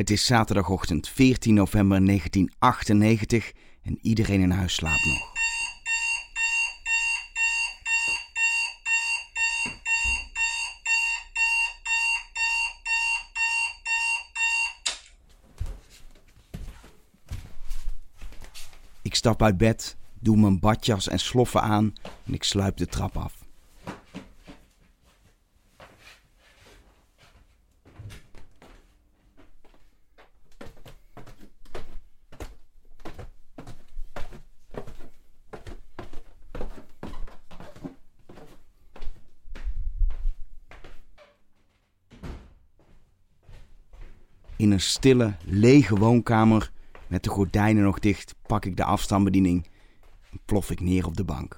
Het is zaterdagochtend 14 november 1998 en iedereen in huis slaapt nog. Ik stap uit bed, doe mijn badjas en sloffen aan en ik sluip de trap af. In stille, lege woonkamer met de gordijnen nog dicht pak ik de afstandsbediening en plof ik neer op de bank.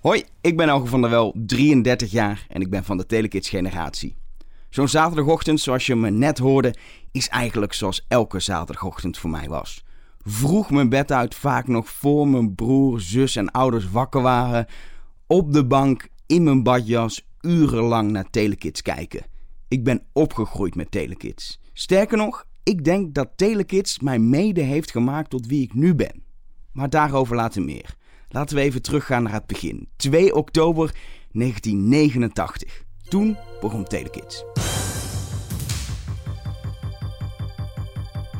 Hoi, ik ben Alge van der Wel, 33 jaar en ik ben van de Telekids generatie. Zo'n zaterdagochtend, zoals je me net hoorde, is eigenlijk zoals elke zaterdagochtend voor mij was. Vroeg mijn bed uit, vaak nog voor mijn broer, zus en ouders wakker waren. Op de bank, in mijn badjas, urenlang naar Telekids kijken. Ik ben opgegroeid met Telekids. Sterker nog, ik denk dat Telekids mij mede heeft gemaakt tot wie ik nu ben. Maar daarover later meer. Laten we even teruggaan naar het begin. 2 oktober 1989. Toen begon Telekids.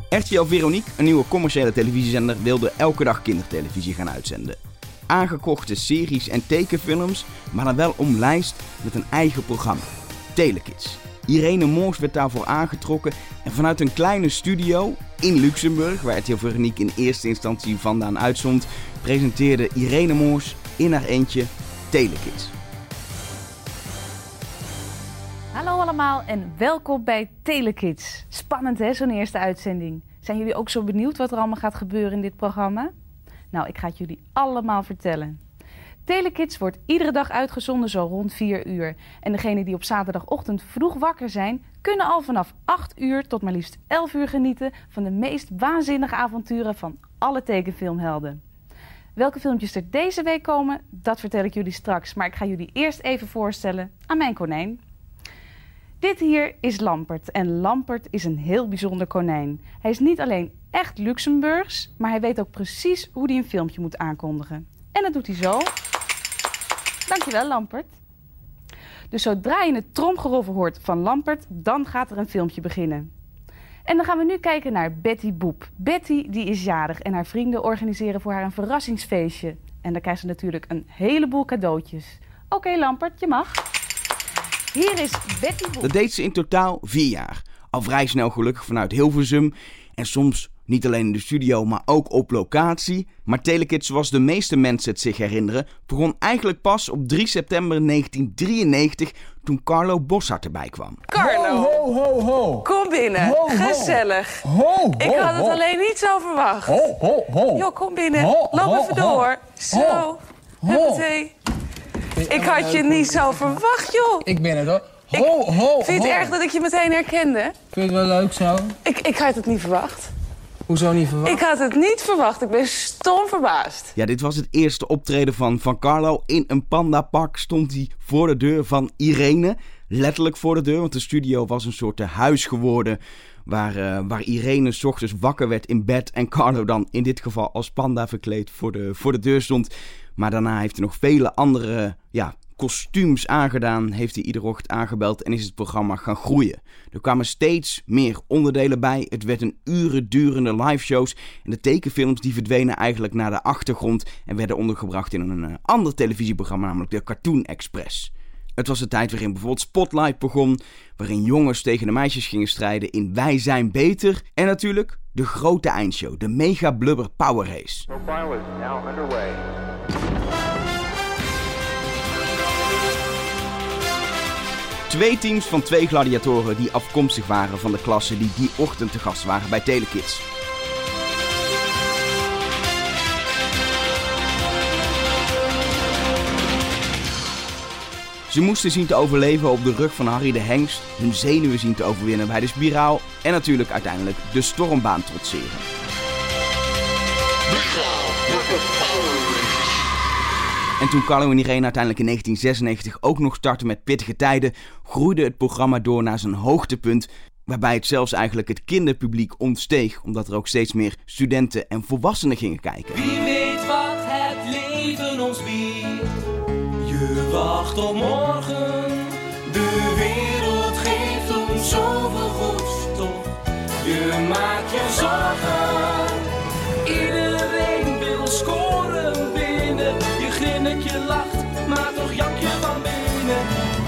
RTL Veronique, een nieuwe commerciële televisiezender, wilde elke dag kindertelevisie gaan uitzenden. Aangekochte series en tekenfilms, maar dan wel omlijst met een eigen programma. Telekids. Irene Moors werd daarvoor aangetrokken en vanuit een kleine studio in Luxemburg, waar RTL Veronique in eerste instantie vandaan uitzond, presenteerde Irene Moors in haar eentje Telekids. Hallo allemaal en welkom bij Telekids. Spannend hè, zo'n eerste uitzending. Zijn jullie ook zo benieuwd wat er allemaal gaat gebeuren in dit programma? Nou, ik ga het jullie allemaal vertellen. Telekids wordt iedere dag uitgezonden zo rond 4 uur. En degenen die op zaterdagochtend vroeg wakker zijn, kunnen al vanaf 8 uur tot maar liefst 11 uur genieten van de meest waanzinnige avonturen van alle tekenfilmhelden. Welke filmpjes er deze week komen, dat vertel ik jullie straks. Maar ik ga jullie eerst even voorstellen aan mijn konijn. Dit hier is Lampert. En Lampert is een heel bijzonder konijn. Hij is niet alleen echt Luxemburgs, maar hij weet ook precies hoe hij een filmpje moet aankondigen. En dat doet hij zo. Dankjewel, Lampert. Dus zodra je het tromgeroffel hoort van Lampert, dan gaat er een filmpje beginnen. En dan gaan we nu kijken naar Betty Boep. Betty die is jarig en haar vrienden organiseren voor haar een verrassingsfeestje. En dan krijgt ze natuurlijk een heleboel cadeautjes. Oké, Lampert, je mag. Hier is Betty Boep. Dat deed ze in totaal vier jaar. Al vrij snel gelukkig vanuit Hilversum en soms niet alleen in de studio, maar ook op locatie. Maar Telekids, zoals de meeste mensen het zich herinneren, begon eigenlijk pas op 3 september 1993 toen Carlo Bossart erbij kwam. Carlo, Ho, ho, ho. kom binnen. Ho, ho. Gezellig. Ho, ho, Ik had het ho. alleen niet zo verwacht. Ho, ho, ho. Jo, kom binnen. Ho, Loop ho, even ho. door. Zo. Ho. Huppatee. Ik had je niet zo verwacht, joh. Ik ben het hoor. Ho, ho, Vind je het ho. erg dat ik je meteen herkende? Vind je het wel leuk zo? Ik, ik had het niet verwacht. Hoezo niet verwacht? Ik had het niet verwacht. Ik ben stom verbaasd. Ja, dit was het eerste optreden van, van Carlo. In een pandapak stond hij voor de deur van Irene. Letterlijk voor de deur, want de studio was een soort huis geworden. Waar, eh, waar Irene s ochtends wakker werd in bed. En Carlo dan in dit geval als panda verkleed voor de, voor de deur stond. Maar daarna heeft hij nog vele andere ja, kostuums aangedaan. Heeft hij iedere ochtend aangebeld en is het programma gaan groeien. Er kwamen steeds meer onderdelen bij. Het werd een uren durende live shows. En de tekenfilms die verdwenen eigenlijk naar de achtergrond. En werden ondergebracht in een eh, ander televisieprogramma, namelijk de Cartoon Express. Het was de tijd waarin bijvoorbeeld Spotlight begon, waarin jongens tegen de meisjes gingen strijden in Wij zijn beter. En natuurlijk de grote eindshow, de Mega Blubber Power Race. Twee teams van twee gladiatoren die afkomstig waren van de klassen die die ochtend te gast waren bij Telekids. Ze moesten zien te overleven op de rug van Harry de Hengst, hun zenuwen zien te overwinnen bij de spiraal en natuurlijk uiteindelijk de stormbaan trotseren. En toen Carlo en Irene uiteindelijk in 1996 ook nog startten met pittige tijden, groeide het programma door naar zijn hoogtepunt, waarbij het zelfs eigenlijk het kinderpubliek ontsteeg, omdat er ook steeds meer studenten en volwassenen gingen kijken. Wie weet wat het leven ons biedt. Je wacht op morgen. De wereld geeft ons zoveel goeds, toch? Je maakt je zorgen. Iedereen wil scoren lacht, maar toch jank je van binnen.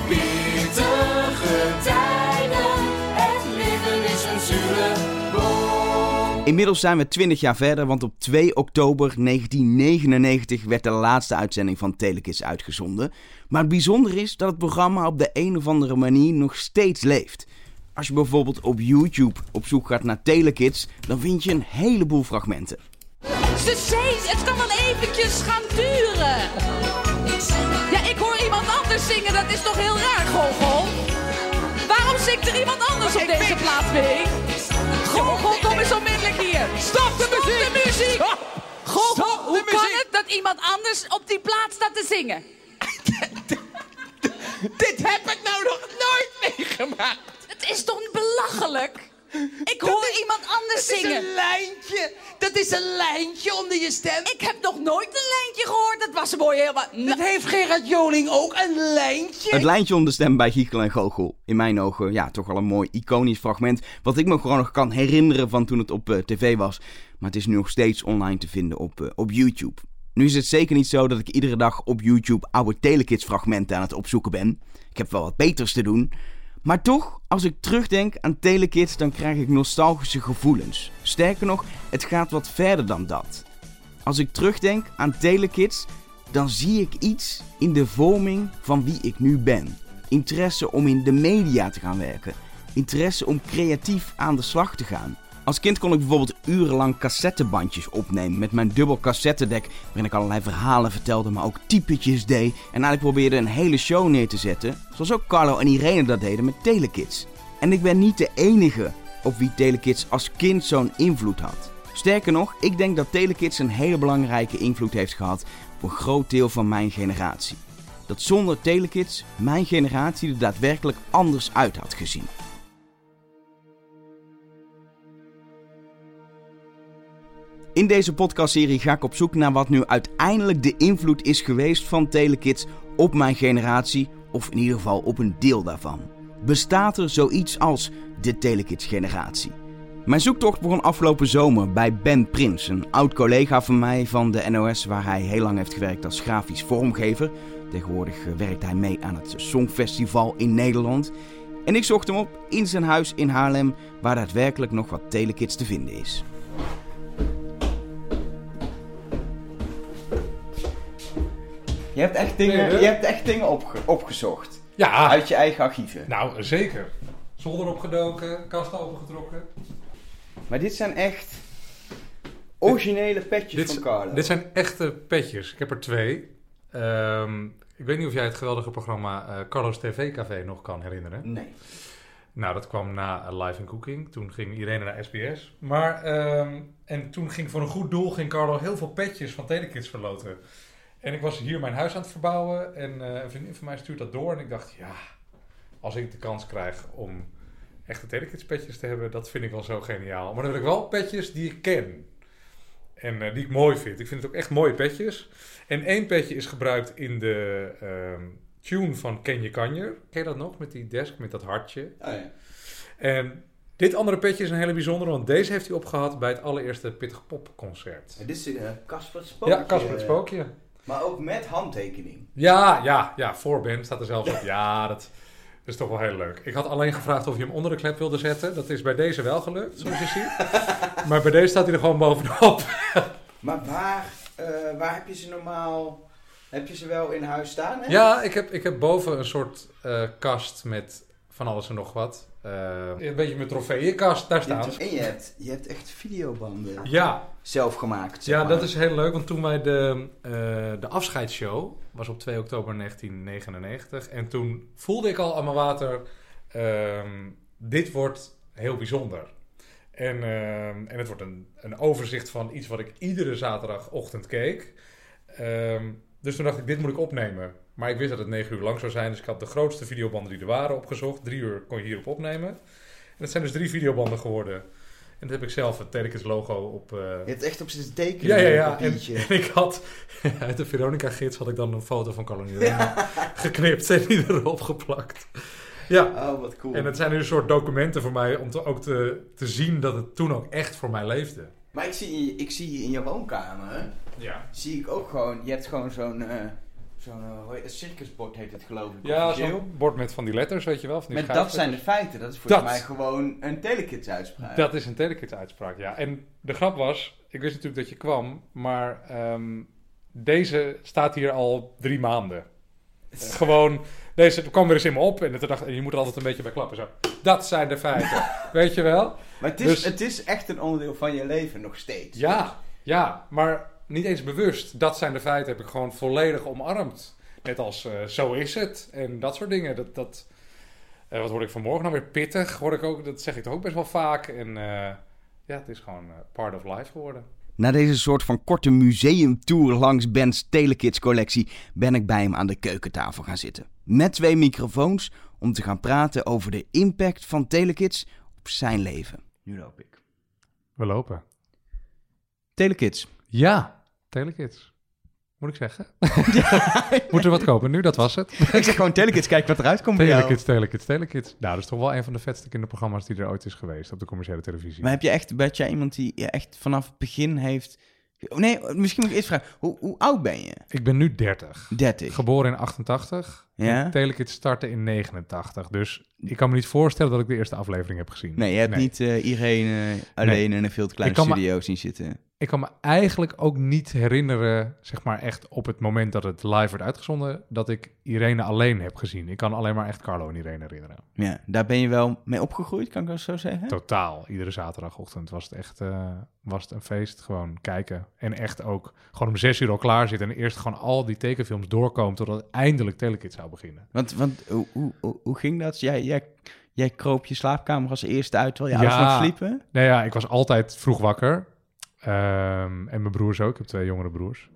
Pittige tijden. Het leven is een zure boom. Inmiddels zijn we 20 jaar verder, want op 2 oktober 1999 werd de laatste uitzending van Telekids uitgezonden. Maar het bijzondere is dat het programma op de een of andere manier nog steeds leeft. Als je bijvoorbeeld op YouTube op zoek gaat naar Telekids, dan vind je een heleboel fragmenten. Ze het kan wel eventjes gaan duren. Ja, ik hoor iemand anders zingen, dat is toch heel raar, Gogol? Waarom zingt er iemand anders op deze plaats mee? Gogol, kom eens onmiddellijk hier. Stop de muziek! de muziek! Gogol, hoe kan het dat iemand anders op die plaats staat te zingen? Dit heb ik nou nog nooit meegemaakt. Het is toch belachelijk? Ik hoor iemand anders Het is zingen. een lijntje. Dat is een lijntje onder je stem. Ik heb nog nooit een lijntje gehoord. Dat was mooi helemaal... Dat heeft Gerard Joling ook, een lijntje. Het lijntje om de stem bij Giechel en Goochel. In mijn ogen, ja, toch wel een mooi iconisch fragment. Wat ik me gewoon nog kan herinneren van toen het op eh, tv was. Maar het is nu nog steeds online te vinden op, eh, op YouTube. Nu is het zeker niet zo dat ik iedere dag op YouTube oude Telekids fragmenten aan het opzoeken ben. Ik heb wel wat beters te doen. Maar toch, als ik terugdenk aan Telekids, dan krijg ik nostalgische gevoelens. Sterker nog, het gaat wat verder dan dat. Als ik terugdenk aan Telekids, dan zie ik iets in de vorming van wie ik nu ben. Interesse om in de media te gaan werken. Interesse om creatief aan de slag te gaan. Als kind kon ik bijvoorbeeld urenlang cassettebandjes opnemen met mijn dubbel cassettedek, waarin ik allerlei verhalen vertelde, maar ook typetjes deed. En eigenlijk probeerde een hele show neer te zetten, zoals ook Carlo en Irene dat deden met Telekids. En ik ben niet de enige op wie Telekids als kind zo'n invloed had. Sterker nog, ik denk dat Telekids een hele belangrijke invloed heeft gehad op een groot deel van mijn generatie. Dat zonder Telekids mijn generatie er daadwerkelijk anders uit had gezien. In deze podcastserie ga ik op zoek naar wat nu uiteindelijk de invloed is geweest van Telekids op mijn generatie, of in ieder geval op een deel daarvan. Bestaat er zoiets als de Telekids-generatie? Mijn zoektocht begon afgelopen zomer bij Ben Prins, een oud collega van mij van de NOS, waar hij heel lang heeft gewerkt als grafisch vormgever. Tegenwoordig werkt hij mee aan het Songfestival in Nederland. En ik zocht hem op in zijn huis in Haarlem, waar daadwerkelijk nog wat Telekids te vinden is. Je hebt echt dingen, je hebt echt dingen opge- opgezocht. Ja, Uit je eigen archieven. nou zeker. Zolder opgedoken, kast opengetrokken. Maar dit zijn echt originele petjes Dit, van Carlo. dit zijn echte petjes. Ik heb er twee. Ehm, ik weet niet of jij het geweldige programma eh, Carlos TV Café nog kan herinneren. Nee. Nou, dat kwam na eh, Live in Cooking. Toen ging iedereen naar SBS. Maar, ehm, en toen ging voor een goed doel ging Carlo heel veel petjes van Telekids verloten. En ik was hier mijn huis aan het verbouwen. En eh, een vriendin van mij stuurt dat door. En ik dacht, ja, als ik de kans krijg om echte Telekids petjes te hebben, dat vind ik wel zo geniaal. Maar dan wil ik wel petjes die ik ken. En eh, die ik mooi vind. Ik vind het ook echt mooie petjes. En één petje is gebruikt in de ehm, tune van Ken je Kanjer. Ken je dat nog? Met die desk, met dat hartje. Oh, ja. En dit andere petje is een hele bijzondere, want deze heeft hij opgehad bij het allereerste Pittig Pop concert. Dit is eh, Casper het Spookje. Ja, Casper het Spookje. Maar ook met handtekening. Ja, ja, ja, voor Ben staat er zelfs op. Ja, dat is toch wel heel leuk. Ik had alleen gevraagd of je hem onder de klep wilde zetten. Dat is bij deze wel gelukt, zoals je ziet. Maar bij deze staat hij er gewoon bovenop. Maar waar, eh, waar heb je ze normaal... Heb je ze wel in huis staan? Hè? Ja, ik heb, ik heb boven een soort eh, kast met van alles en nog wat. Eh, een beetje mijn trofeeënkast, daar staan. En je hebt, je hebt echt videobanden Ja, zelf gemaakt. zeg ja maar. dat is heel leuk, want toen wij de, eh, de afscheidsshow, was op 2 oktober 1999, en toen voelde ik al aan mijn water, ehm, dit wordt heel bijzonder. En, ehm, en het wordt een, een overzicht van iets wat ik iedere zaterdagochtend keek. Ehm, dus toen dacht ik, dit moet ik opnemen. Maar ik wist dat het negen uur lang zou zijn, dus ik had de grootste videobanden die er waren opgezocht. Drie uur kon je hierop opnemen. En het zijn dus drie videobanden geworden. En dat heb ik zelf het Telekids logo op... eh, Je hebt echt op zitten tekenen. ja, ja, ja. een En, ik had uit de Veronica-gids had ik dan een foto van Nierema geknipt en die erop geplakt. Ja, Oh, wat cool. en het zijn nu een soort documenten voor mij om te, ook te, te zien dat het toen ook echt voor mij leefde. Maar ik zie, ik zie in je woonkamer, Ja. zie ik ook gewoon, je hebt gewoon zo'n, eh zo'n het? circusbord heet het geloof ik. Ja, zo'n bord met van die letters, weet je wel. Van die Met dat zijn de feiten. Dat is Dat. mij gewoon een telekids uitspraak. Dat is een Telekids uitspraak, ja. En de grap was, ik wist natuurlijk dat je kwam, maar ehm, deze staat hier al drie maanden. Gewoon, deze kwam er eens in me op en toen dacht ik, je moet er altijd een beetje bij klappen. Zo. Dat zijn de feiten, weet je wel? Maar het is, Dus- het is echt een onderdeel van je leven nog steeds. Ja, ja, maar niet eens bewust. Dat zijn de feiten, heb ik gewoon volledig omarmd. Net als eh, zo is het en dat soort dingen. Dat, dat, eh, wat word ik vanmorgen nou weer pittig? Word ik ook, dat zeg ik toch ook best wel vaak. En eh, ja, het is gewoon eh, part of life geworden. Na deze soort van korte museumtour langs Ben's Telekids collectie ben ik bij hem aan de keukentafel gaan zitten. Met twee microfoons om te gaan praten over de impact van Telekids op zijn leven. Nu loop ik. We lopen. Telekids. Ja, Telekids. Moet ik zeggen? Moet er wat kopen nu? Dat was het. ik zeg gewoon Telekids, kijk wat eruit komt bij jou. Telekids, Telekids, Telekids. Nou, dat is toch wel een van de vetste kinderprogramma's die er ooit is geweest op de commerciële televisie. Maar heb je echt, ben jij iemand die je echt vanaf het begin heeft... Oh, Nee, misschien moet ik eerst vragen, hoe, hoe oud ben je? Ik ben nu 30. 30. Geboren in 88. Ja? Telekids startte in 89. Dus ik kan me niet voorstellen dat ik de eerste aflevering heb gezien. Nee, je hebt niet eh Irene alleen in een veel te kleine studio zien zitten. Ik kan me eigenlijk ook niet herinneren, zeg maar echt op het moment dat het live werd uitgezonden, dat ik Irene alleen heb gezien. Ik kan alleen maar echt Carlo en Irene herinneren. Ja, daar ben je wel mee opgegroeid, kan ik dat zo zeggen? Totaal. Iedere zaterdagochtend was het echt eh, was het een feest. Gewoon kijken. En echt ook gewoon om zes uur al klaar zitten. En eerst gewoon al die tekenfilms doorkomen totdat eindelijk Telekids zou beginnen. Want, want hoe, hoe, hoe, hoe ging dat? Jij, jij, jij kroop je slaapkamer als eerste uit terwijl je ouders nog sliepen? Nou ja, ik was altijd vroeg wakker. Ehm, en mijn broers ook. Ik heb twee jongere broers.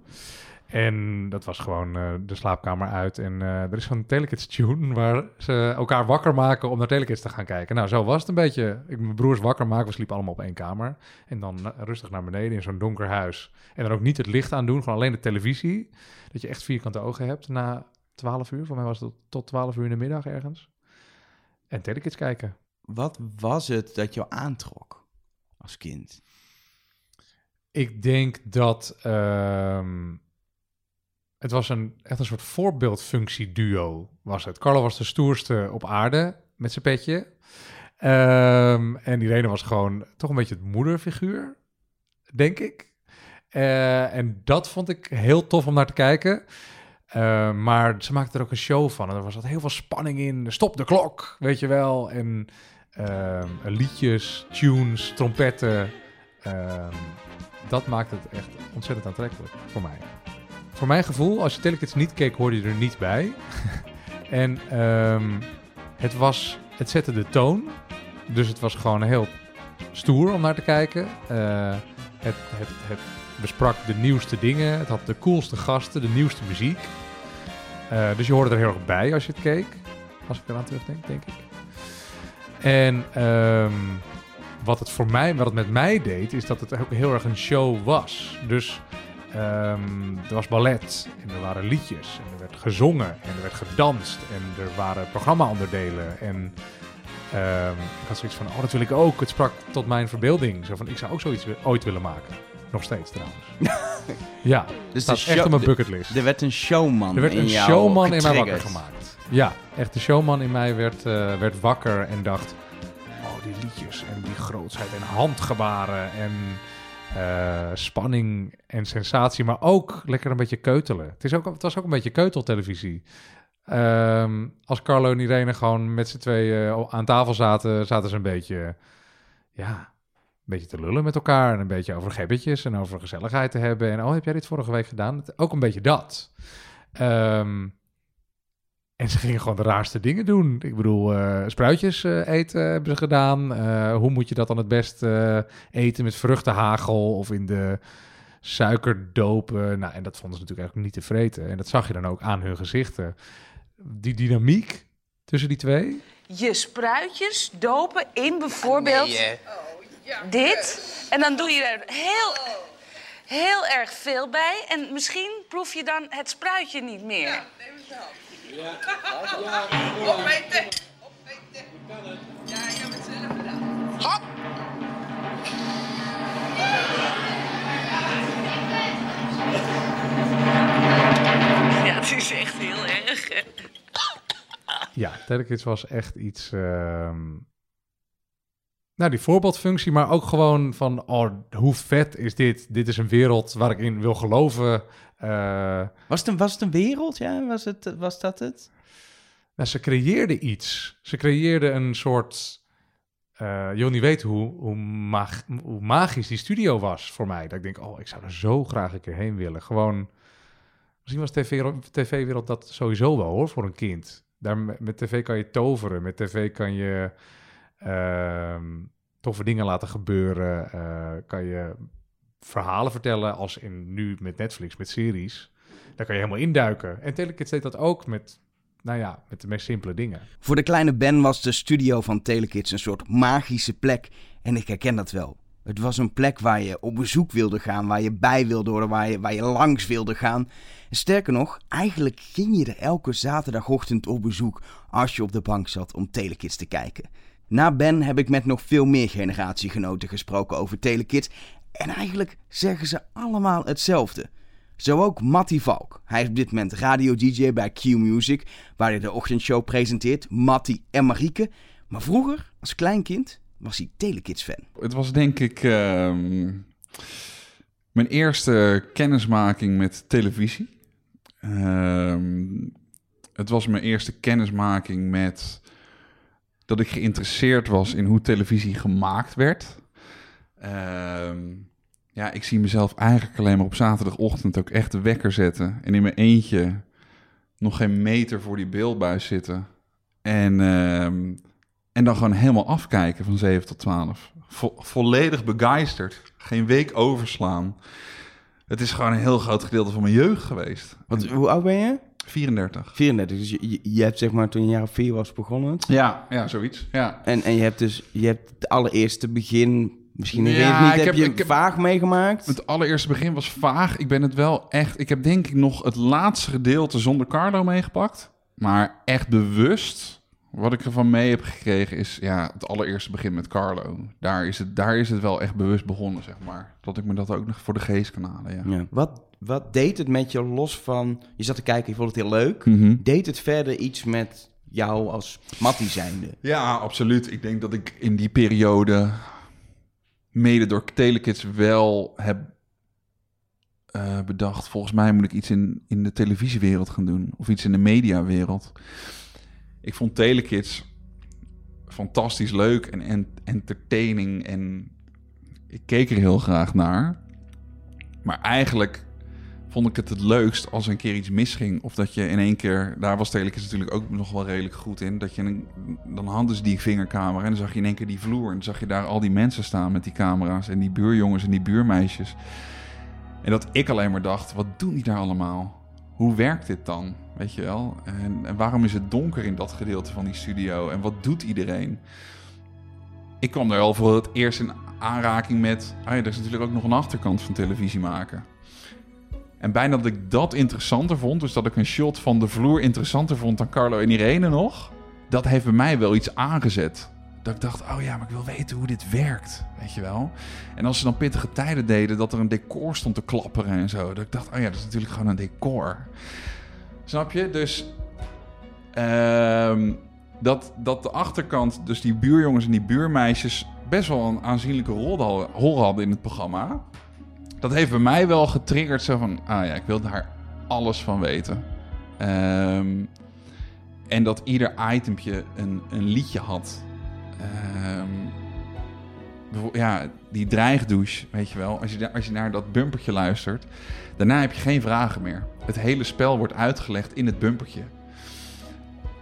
En dat was gewoon eh, de slaapkamer uit. En eh, er is zo'n Telekids tune waar ze elkaar wakker maken om naar Telekids te gaan kijken. Nou, zo was het een beetje. Ik mijn broers wakker maken. We sliepen allemaal op één kamer. En dan eh, rustig naar beneden in zo'n donker huis. En dan ook niet het licht aandoen, gewoon alleen de televisie. Dat je echt vierkante ogen hebt na 12 uur. Voor mij was het tot 12 uur in de middag ergens. En Telekids kijken. Wat was het dat jou aantrok als kind? Ik denk dat ehm, het was een, echt een soort voorbeeldfunctie-duo was het. Carlo was de stoerste op aarde met zijn petje. Ehm, en Irene was gewoon toch een beetje het moederfiguur, denk ik. Eh, en dat vond ik heel tof om naar te kijken. Eh, maar ze maakte er ook een show van. En er altijd heel veel spanning in. Stop de klok, weet je wel. En ehm, liedjes, tunes, trompetten. Ehm, dat maakt het echt ontzettend aantrekkelijk voor mij. Voor mijn gevoel, als je Telekids niet keek, hoorde je er niet bij. en ehm, het, was, het zette de toon. Dus het was gewoon heel stoer om naar te kijken. Eh, het, het, het besprak de nieuwste dingen. Het had de coolste gasten, de nieuwste muziek. Eh, dus je hoorde er heel erg bij als je het keek. Als ik eraan terugdenk, denk ik. En ehm, wat het voor mij, wat het met mij deed, is dat het ook heel erg een show was. Dus ehm, er was ballet en er waren liedjes en er werd gezongen en er werd gedanst en er waren programma-onderdelen. En ehm, ik had zoiets van, oh dat wil ik ook. Het sprak tot mijn verbeelding. Zo van, ik zou ook zoiets ooit willen maken. Nog steeds trouwens. ja, Dus staat de echt op mijn bucketlist. Er werd een showman Er werd in een showman in mij wakker gemaakt. Ja, echt de showman in mij werd, eh, werd wakker en dacht... Oh, die liedjes en die grootsheid en handgebaren en eh, spanning en sensatie. Maar ook lekker een beetje keutelen. Het, is ook, het was ook een beetje keuteltelevisie. Ehm, als Carlo en Irene gewoon met z'n tweeën eh, aan tafel zaten, zaten ze een beetje, ja, beetje te lullen met elkaar. En een beetje over gebbetjes en over gezelligheid te hebben. En oh, heb jij dit vorige week gedaan? Ook een beetje dat. Ehm, en ze gingen gewoon de raarste dingen doen. Ik bedoel, eh, spruitjes eh, eten hebben ze gedaan. Eh, hoe moet je dat dan het best eh, eten met vruchtenhagel of in de suikerdoop? eh, nou, en dat vonden ze natuurlijk eigenlijk niet te vreten. En dat zag je dan ook aan hun gezichten. Die dynamiek tussen die twee. Je spruitjes dopen in bijvoorbeeld dit. En dan doe je er heel, heel erg veel bij. En misschien proef je dan het spruitje niet meer. Opeten. Opeten. Ja, je hebt het zelf gedaan. Hop. Ja, het is echt heel erg. hè. Ja, Telekids was echt iets... ehm, Nou, die voorbeeldfunctie, maar ook gewoon van... Oh, hoe vet is dit? Dit is een wereld waar ik in wil geloven. Eh, Was het een, was het een wereld? Ja, was, het, was dat het? Nou, ze creëerde iets. Ze creëerde een soort. eh je wil niet weten hoe, hoe, mag, hoe magisch die studio was voor mij. Dat ik denk, oh, ik zou er zo graag een keer heen willen. Gewoon. Misschien was tv-wereld TV dat sowieso wel hoor, voor een kind. Daar, met tv kan je toveren. Met tv kan je toffe dingen laten gebeuren. eh, kan je verhalen vertellen als in nu met Netflix, met series. Daar kan je helemaal induiken. En Telekids deed dat ook met, nou ja, met de meest simpele dingen. Voor de kleine Ben was de studio van Telekids een soort magische plek. En ik herken dat wel. Het was een plek waar je op bezoek wilde gaan, waar je bij wilde horen, waar je, waar je langs wilde gaan. Sterker nog, eigenlijk ging je er elke zaterdagochtend op bezoek als je op de bank zat om Telekids te kijken. Na Ben heb ik met nog veel meer generatiegenoten gesproken over Telekids. En eigenlijk zeggen ze allemaal hetzelfde. Zo ook Matty Valk. Hij is op dit moment radio-dj bij Q Music, waar hij de ochtendshow presenteert. Matty en Marieke. Maar vroeger, als kleinkind, was hij Telekids-fan. Het was denk ik ehm, mijn eerste kennismaking met televisie. Ehm, het was mijn eerste kennismaking met dat ik geïnteresseerd was in hoe televisie gemaakt werd. Ehm, ja, ik zie mezelf eigenlijk alleen maar op zaterdagochtend ook echt de wekker zetten. En in mijn eentje nog geen meter voor die beeldbuis zitten. En, ehm, en dan gewoon helemaal afkijken van 7 tot 12. Vo- volledig begeisterd. Geen week overslaan. Het is gewoon een heel groot gedeelte van mijn jeugd geweest. Want hoe oud ben je? 34. 34. Dus je, je, hebt zeg maar toen je jaar of vier was begonnen. Ja, ja, zoiets. Ja. En, en je hebt dus je hebt het allereerste begin, misschien Ja, het niet, ik heb, heb- je ik heb- vaag meegemaakt. Het allereerste begin was vaag. Ik ben het wel echt... Ik heb denk ik nog het laatste gedeelte zonder Carlo meegepakt. Maar echt bewust... Wat ik ervan mee heb gekregen is ja, het allereerste begin met Carlo. Daar is, het, daar is het wel echt bewust begonnen, zeg maar. Dat ik me dat ook nog voor de geest kan halen, ja. Ja. Wat, wat deed het met je los van... Je zat te kijken, je vond het heel leuk. Mhm. Deed het verder iets met jou als Mattie zijnde? Ja, absoluut. Ik denk dat ik in die periode, mede door Telekids, wel heb eh, bedacht... volgens mij moet ik iets in, in de televisiewereld gaan doen. Of iets in de mediawereld. Ik vond Telekids fantastisch leuk en, en entertaining. En ik keek er heel graag naar. Maar eigenlijk vond ik het het leukst als er een keer iets misging. Of dat je in één keer, daar was Telekids natuurlijk ook nog wel redelijk goed in. Dat je een, dan hadden ze die vingercamera en dan zag je in één keer die vloer. En dan zag je daar al die mensen staan met die camera's. En die buurjongens en die buurmeisjes. En dat ik alleen maar dacht, wat doen die daar allemaal? Hoe werkt dit dan? Weet je wel? En, en waarom is het donker in dat gedeelte van die studio? En wat doet iedereen? Ik kwam daar al voor het eerst in aanraking met... Ah ja, er is natuurlijk ook nog een achterkant van televisie maken. En bijna dat ik dat interessanter vond... dus dat ik een shot van de vloer interessanter vond dan Carlo en Irene nog... dat heeft bij mij wel iets aangezet. Dat ik dacht, oh ja, maar ik wil weten hoe dit werkt, weet je wel. En als ze dan pittige tijden deden, dat er een decor stond te klapperen en zo. Dat ik dacht, oh ja, dat is natuurlijk gewoon een decor. Snap je? Dus ehm, dat, dat de achterkant, dus die buurjongens en die buurmeisjes... best wel een aanzienlijke rol, hadden- rol hadden in het programma. Dat heeft bij mij wel getriggerd, zo van, ah ja, ik wil daar alles van weten. Ehm, En dat ieder itempje een, een liedje had. Ehm, ja, die dreigdouche, weet je wel. Als je, als je naar dat bumpertje luistert, daarna heb je geen vragen meer. Het hele spel wordt uitgelegd in het bumpertje.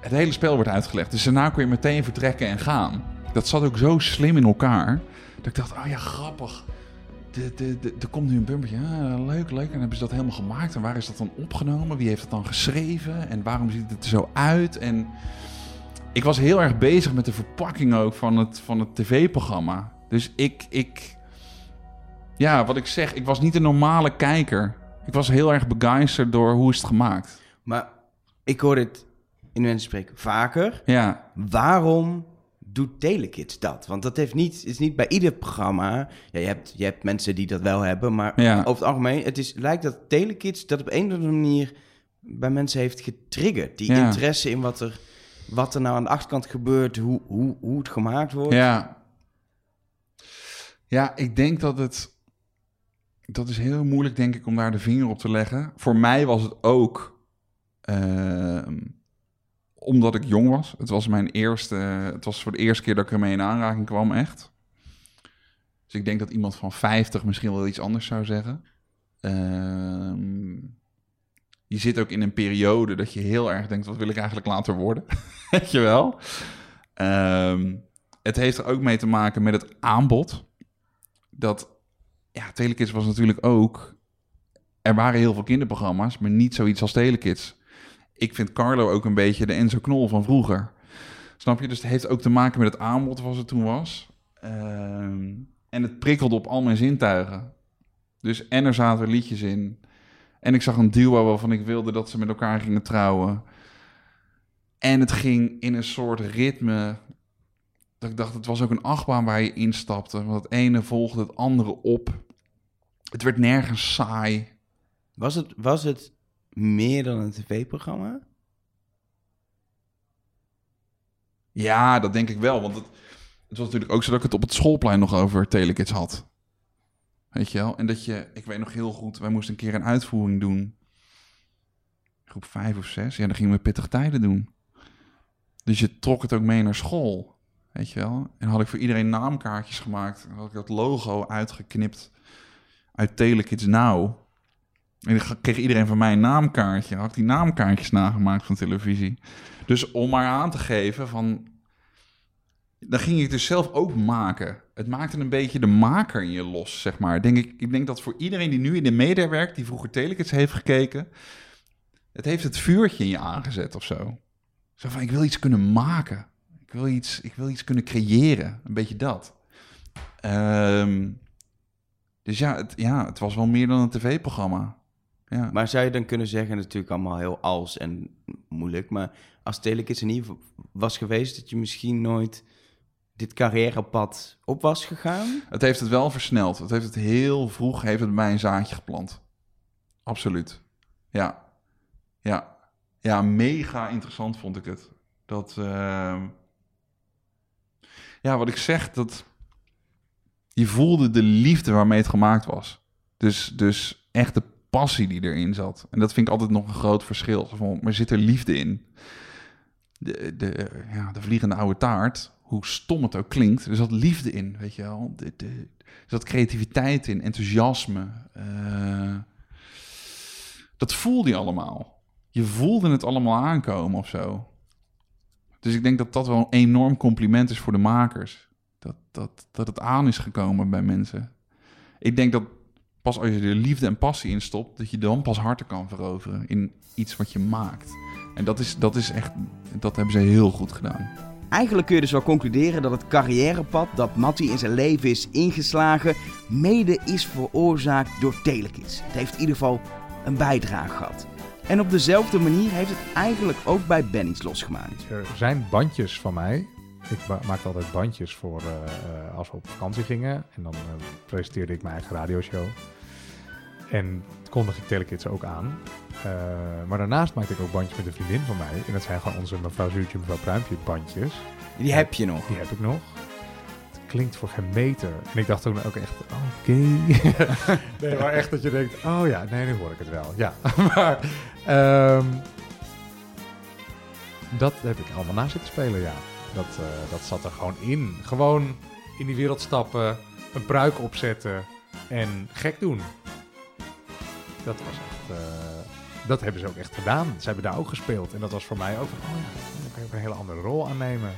Het hele spel wordt uitgelegd. Dus daarna kun je meteen vertrekken en gaan. Dat zat ook zo slim in elkaar. Dat ik dacht, oh ja, grappig. De, de, de, er komt nu een bumpertje. Ah, leuk, leuk. En hebben ze dat helemaal gemaakt. En waar is dat dan opgenomen? Wie heeft dat dan geschreven? En waarom ziet het er zo uit? En ik was heel erg bezig met de verpakking ook van het, van het tv-programma. Dus ik, ik... Ja, wat ik zeg, ik was niet een normale kijker. Ik was heel erg begeisterd door hoe is het gemaakt. Maar ik hoor dit in mensen spreken vaker. Ja, Waarom doet Telekids dat? Want dat heeft niet, is niet bij ieder programma. Ja, je, hebt, je hebt mensen die dat wel hebben, maar Ja. over het algemeen, het is, lijkt dat Telekids dat op een of andere manier bij mensen heeft getriggerd. Die Ja. interesse in wat er, wat er nou aan de achterkant gebeurt, hoe, hoe, hoe het gemaakt wordt. Ja. Ja, ik denk dat het... Dat is heel moeilijk, denk ik, om daar de vinger op te leggen. Voor mij was het ook... ehm, omdat ik jong was. Het was mijn eerste... Het was voor de eerste keer dat ik ermee in aanraking kwam, echt. Dus ik denk dat iemand van 50 misschien wel iets anders zou zeggen. Ehm, je zit ook in een periode dat je heel erg denkt... wat wil ik eigenlijk later worden? Weet je wel? Ehm, het heeft er ook mee te maken met het aanbod. Dat, ja, Telekids was natuurlijk ook... Er waren heel veel kinderprogramma's, maar niet zoiets als Telekids. Ik vind Carlo ook een beetje de Enzo Knol van vroeger. Snap je? Dus het heeft ook te maken met het aanbod zoals het toen was. Ehm, en het prikkelde op al mijn zintuigen. Dus en er zaten liedjes in. En ik zag een duo waarvan ik wilde dat ze met elkaar gingen trouwen. En het ging in een soort ritme. Dat ik dacht, het was ook een achtbaan waar je instapte. Want het ene volgde het andere op. Het werd nergens saai. Was, het, was het meer dan een tv-programma? Ja, dat denk ik wel. Want het, het was natuurlijk ook zo dat ik het op het schoolplein nog over Telekids had. Weet je wel? En dat je, ik weet nog heel goed, wij moesten een keer een uitvoering doen. Groep vijf of zes. Ja, dan gingen we pittige tijden doen. Dus je trok het ook mee naar school. Weet je wel? En had ik voor iedereen naamkaartjes gemaakt. Had ik dat logo uitgeknipt uit Telekids Now. En dan kreeg iedereen van mij een naamkaartje. Had ik die naamkaartjes nagemaakt van televisie. Dus om maar aan te geven van... Dan ging ik dus zelf ook maken. Het maakte een beetje de maker in je los, zeg maar. Denk ik, ik denk dat voor iedereen die nu in de media werkt... die vroeger Telekids heeft gekeken... het heeft het vuurtje in je aangezet of zo. Zo van, ik wil iets kunnen maken. Ik wil iets, ik wil iets kunnen creëren. Een beetje dat. Ehm, dus ja het, ja, het was wel meer dan een tv-programma. Ja. Maar zou je dan kunnen zeggen, natuurlijk allemaal heel als en moeilijk, maar als Telekids er niet was geweest, dat je misschien nooit dit carrièrepad op was gegaan? Het heeft het wel versneld. Het heeft het heel vroeg, heeft het bij een zaadje geplant. Absoluut. Ja. Ja. Ja, mega interessant vond ik het. Dat, ehm, ja, wat ik zeg, dat je voelde de liefde waarmee het gemaakt was. Dus, dus echt de passie die erin zat. En dat vind ik altijd nog een groot verschil. Maar zit er liefde in? De, de, ja, de vliegende oude taart, hoe stom het ook klinkt, er zat liefde in, weet je wel. De, er zat creativiteit in, enthousiasme. eh, dat voelde je allemaal. Je voelde het allemaal aankomen of zo. Dus ik denk dat dat wel een enorm compliment is voor de makers. Dat, dat, dat het aan is gekomen bij mensen. Ik denk dat pas als je er liefde en passie in stopt, dat je dan pas harten kan veroveren in iets wat je maakt. En dat is, dat is echt, dat hebben ze heel goed gedaan. Eigenlijk kun je dus wel concluderen dat het carrièrepad dat Matty in zijn leven is ingeslagen, mede is veroorzaakt door Telekids. Het heeft in ieder geval een bijdrage gehad. En op dezelfde manier heeft het eigenlijk ook bij Benny's losgemaakt. Er zijn bandjes van mij. Ik maakte altijd bandjes voor eh, eh, als we op vakantie gingen. En dan eh, presenteerde ik mijn eigen radioshow. En kondigde ik Telekids ook aan. Eh, maar daarnaast maakte ik ook bandjes met een vriendin van mij. En dat zijn gewoon onze mevrouw Zuurtje, mevrouw Pruimpje bandjes. Die heb je nog. Die heb ik nog. Het klinkt voor geen meter. En ik dacht toen ook echt, oké. nee, maar echt dat je denkt, oh ja, nee, nu hoor ik het wel. Ja, maar... ehm, Dat heb ik allemaal na zitten spelen, ja. Dat, eh, dat zat er gewoon in. Gewoon in die wereld stappen, een pruik opzetten en gek doen. Dat was echt... eh, dat hebben ze ook echt gedaan. Ze hebben daar ook gespeeld. En dat was voor mij ook van, oh ja, dan kan je ook een hele andere rol aannemen.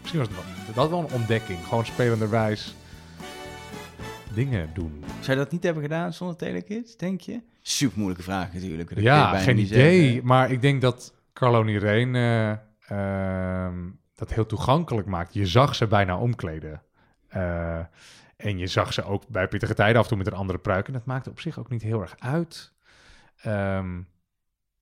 Misschien was het wel, dat wel een ontdekking. Gewoon spelenderwijs dingen doen. Zou je dat niet hebben gedaan zonder Telekids, denk je? Super moeilijke vraag natuurlijk. Dat Ja, bijna geen idee. zeggen. Maar ik denk dat Carlo en Irene eh, ehm, dat heel toegankelijk maakt. Je zag ze bijna omkleden. Eh, en je zag ze ook bij pittige tijden af en toe met een andere pruik. En dat maakte op zich ook niet heel erg uit. Ehm,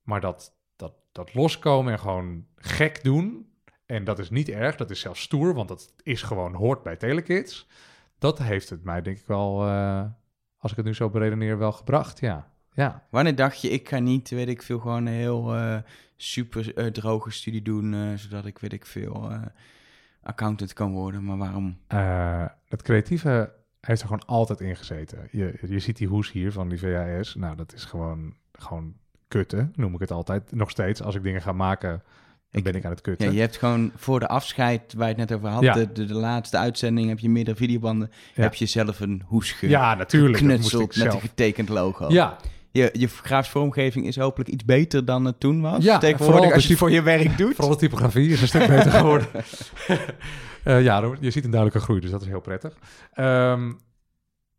maar dat, dat, dat loskomen en gewoon gek doen. En dat is niet erg, dat is zelfs stoer, want dat is gewoon hoort bij Telekids. Dat heeft het mij denk ik wel, eh, als ik het nu zo beredeneer, wel gebracht. Ja, ja. Wanneer dacht je, ik ga niet, weet ik veel, gewoon een heel eh, super eh, droge studie doen, zodat ik, weet ik veel, accountant kan worden. Maar waarom? Eh, het creatieve heeft er gewoon altijd in gezeten. Je, je ziet die hoes hier van die VHS. Nou, dat is gewoon, gewoon kutten, noem ik het altijd. Nog steeds, als ik dingen ga maken, dan ben ik aan het kutten. Ja, je hebt gewoon voor de afscheid, waar je het net over had, Ja. de, de, de laatste uitzending, heb je meerdere videobanden, Ja. heb je zelf een hoes ge- Ja, natuurlijk, geknutseld met een getekend logo. Ja. Je, je grafische vormgeving is hopelijk iets beter dan het toen was. Ja, tegenwoordig als je de het voor je werk doet. Vooral de typografie is een stuk beter geworden. Eh, ja, je ziet een duidelijke groei, dus dat is heel prettig. Ehm,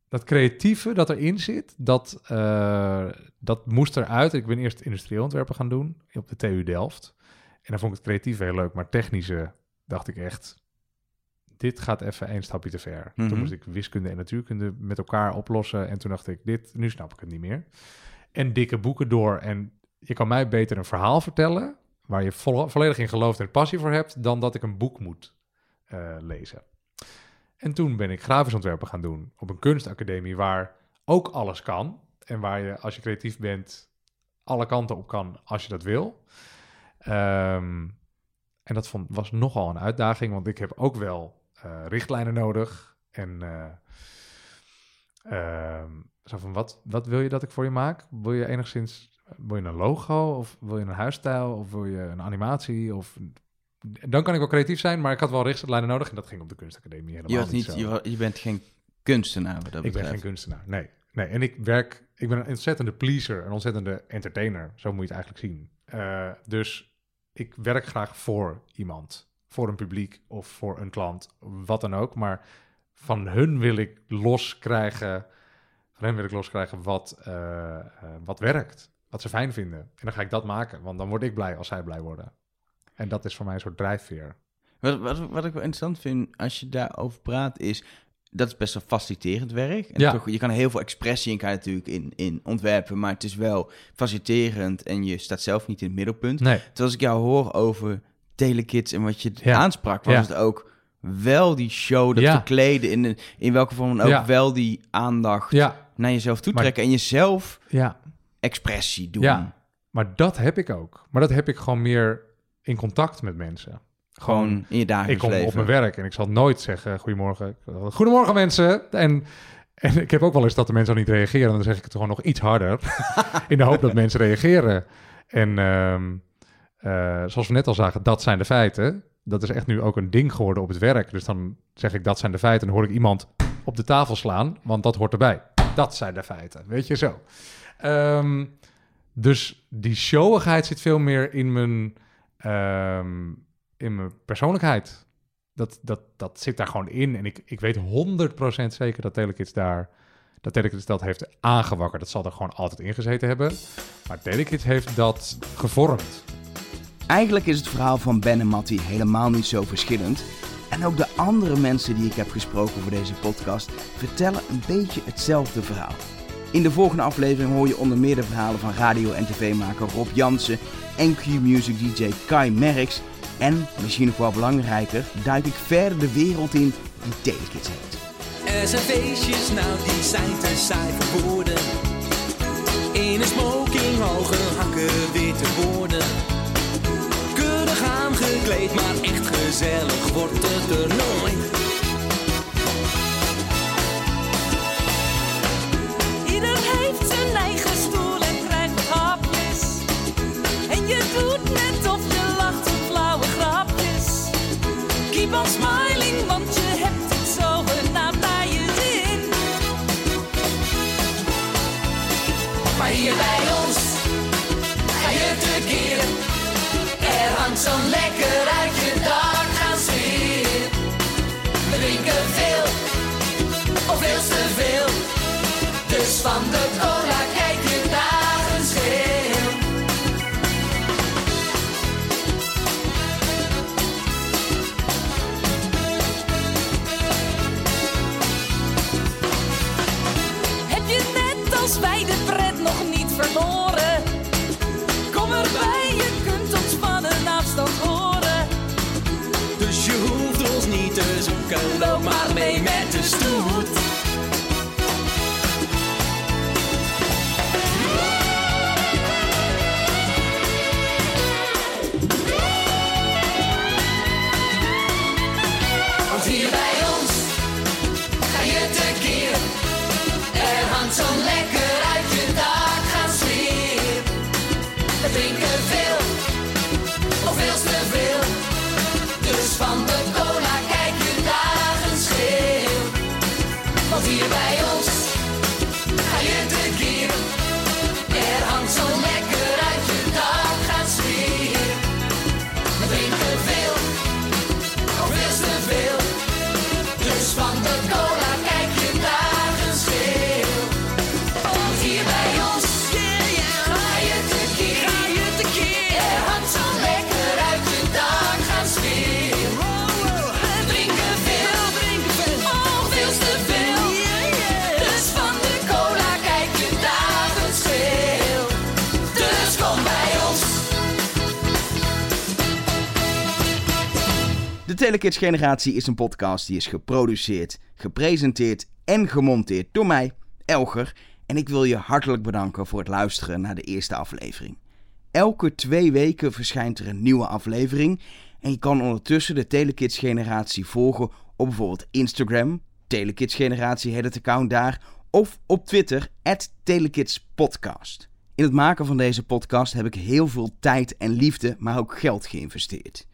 dat creatieve dat erin zit, dat, eh, dat moest eruit. Ik ben eerst industrieel ontwerpen gaan doen op de TU Delft. En dan vond ik het creatieve heel leuk, maar technische dacht ik echt... Dit gaat even één stapje te ver. Mhm. Toen moest ik wiskunde en natuurkunde met elkaar oplossen. En toen dacht ik, dit, nu snap ik het niet meer. En dikke boeken door. En je kan mij beter een verhaal vertellen... waar je vo- volledig in gelooft en passie voor hebt... dan dat ik een boek moet eh, lezen. En toen ben ik grafisch ontwerpen gaan doen op een kunstacademie waar ook alles kan. En waar je, als je creatief bent, alle kanten op kan als je dat wil. Ehm, en dat vond, was nogal een uitdaging, want ik heb ook wel richtlijnen nodig. En eh, ehm, zo van, wat, wat wil je dat ik voor je maak? Wil je enigszins, wil je een logo of wil je een huisstijl of wil je een animatie? Of, dan kan ik wel creatief zijn, maar ik had wel richtlijnen nodig en dat ging op de kunstacademie helemaal Je, niet, zo. je, bent geen kunstenaar wat dat Ik betreft. ben geen kunstenaar, nee. nee. En ik werk, ik ben een ontzettende pleaser, een ontzettende entertainer. Zo moet je het eigenlijk zien. Eh, dus ik werk graag voor iemand, voor een publiek of voor een klant, wat dan ook. Maar van hun wil ik loskrijgen, van hen wil ik loskrijgen wat, eh, eh, wat werkt, wat ze fijn vinden. En dan ga ik dat maken, want dan word ik blij als zij blij worden. En dat is voor mij een soort drijfveer. Wat, wat, wat ik wel interessant vind als je daarover praat is... Dat is best wel faciliterend werk. En Ja. toch, je kan heel veel expressie in, kan natuurlijk in, in ontwerpen, maar het is wel faciliterend en je staat zelf niet in het middelpunt. Nee. Terwijl als ik jou hoor over Telekids en wat je Ja. aansprak, was Ja. het ook wel die show, dat Ja. verkleden, in, de- in welke vorm dan ook, wel die aandacht Ja. naar jezelf toe trekken en jezelf Ja. expressie doen. Ja, maar dat heb ik ook. Maar dat heb ik gewoon meer in contact met mensen. Gewoon in je dagelijks Ik kom op leven. mijn werk en ik zal nooit zeggen goedemorgen. Goedemorgen mensen. En, en ik heb ook wel eens dat de mensen al niet reageren. En dan zeg ik het gewoon nog iets harder. in de hoop dat mensen reageren. En ehm, eh, zoals we net al zagen, dat zijn de feiten. Dat is echt nu ook een ding geworden op het werk. Dus dan zeg ik dat zijn de feiten. En hoor ik iemand op de tafel slaan, want dat hoort erbij. Dat zijn de feiten, weet je zo. Ehm, dus die showigheid zit veel meer in mijn, ehm, in mijn persoonlijkheid. Dat, dat, dat zit daar gewoon in. En ik, ik weet 100% zeker dat Telekids daar... Dat Telekids dat heeft aangewakkerd. Dat zal er gewoon altijd in gezeten hebben. Maar Telekids heeft dat gevormd. Eigenlijk is het verhaal van Ben en Matty helemaal niet zo verschillend. En ook de andere mensen die ik heb gesproken voor deze podcast vertellen een beetje hetzelfde verhaal. In de volgende aflevering hoor je onder meer de verhalen van radio- en tv-maker Rob Jansen en Q-Music DJ Kai Merks. En, misschien nog wel belangrijker, duik ik verder de wereld in die Telekids heeft. Er zijn feestjes, nou die zijn te saai. In een smoking, hoge hakken, witte woorden gekleed, maar echt gezellig wordt het er nooit. Ieder heeft zijn eigen stoel en krijgt hapjes. En je doet net of je lacht op flauwe grapjes. Keep on smiling. Er hangt zo'n lekker uit je dak gaan sfeer. Drinken veel, of veel te veel. Dus van de cola kijk je dagen scheel. Heb je net als wij de pret nog niet verloren? Kom erbij, zoeken, loop maar mee met de stoet. Telekids Generatie is een podcast die is geproduceerd, gepresenteerd en gemonteerd door mij, Elger. En ik wil je hartelijk bedanken voor het luisteren naar de eerste aflevering. Elke twee weken verschijnt er een nieuwe aflevering. En je kan ondertussen de Telekids Generatie volgen op bijvoorbeeld Instagram. Telekids Generatie heet het account daar. Of op Twitter, Telekids Podcast. In het maken van deze podcast heb ik heel veel tijd en liefde, maar ook geld geïnvesteerd.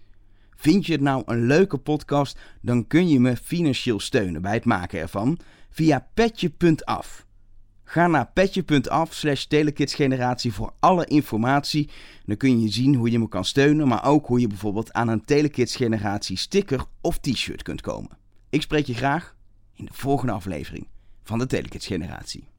Vind je het nou een leuke podcast, dan kun je me financieel steunen bij het maken ervan via petje.af. Ga naar petje.af slash telekidsgeneratie voor alle informatie. Dan kun je zien hoe je me kan steunen, maar ook hoe je bijvoorbeeld aan een Telekids Generatie sticker of t-shirt kunt komen. Ik spreek je graag in de volgende aflevering van de Telekids Generatie.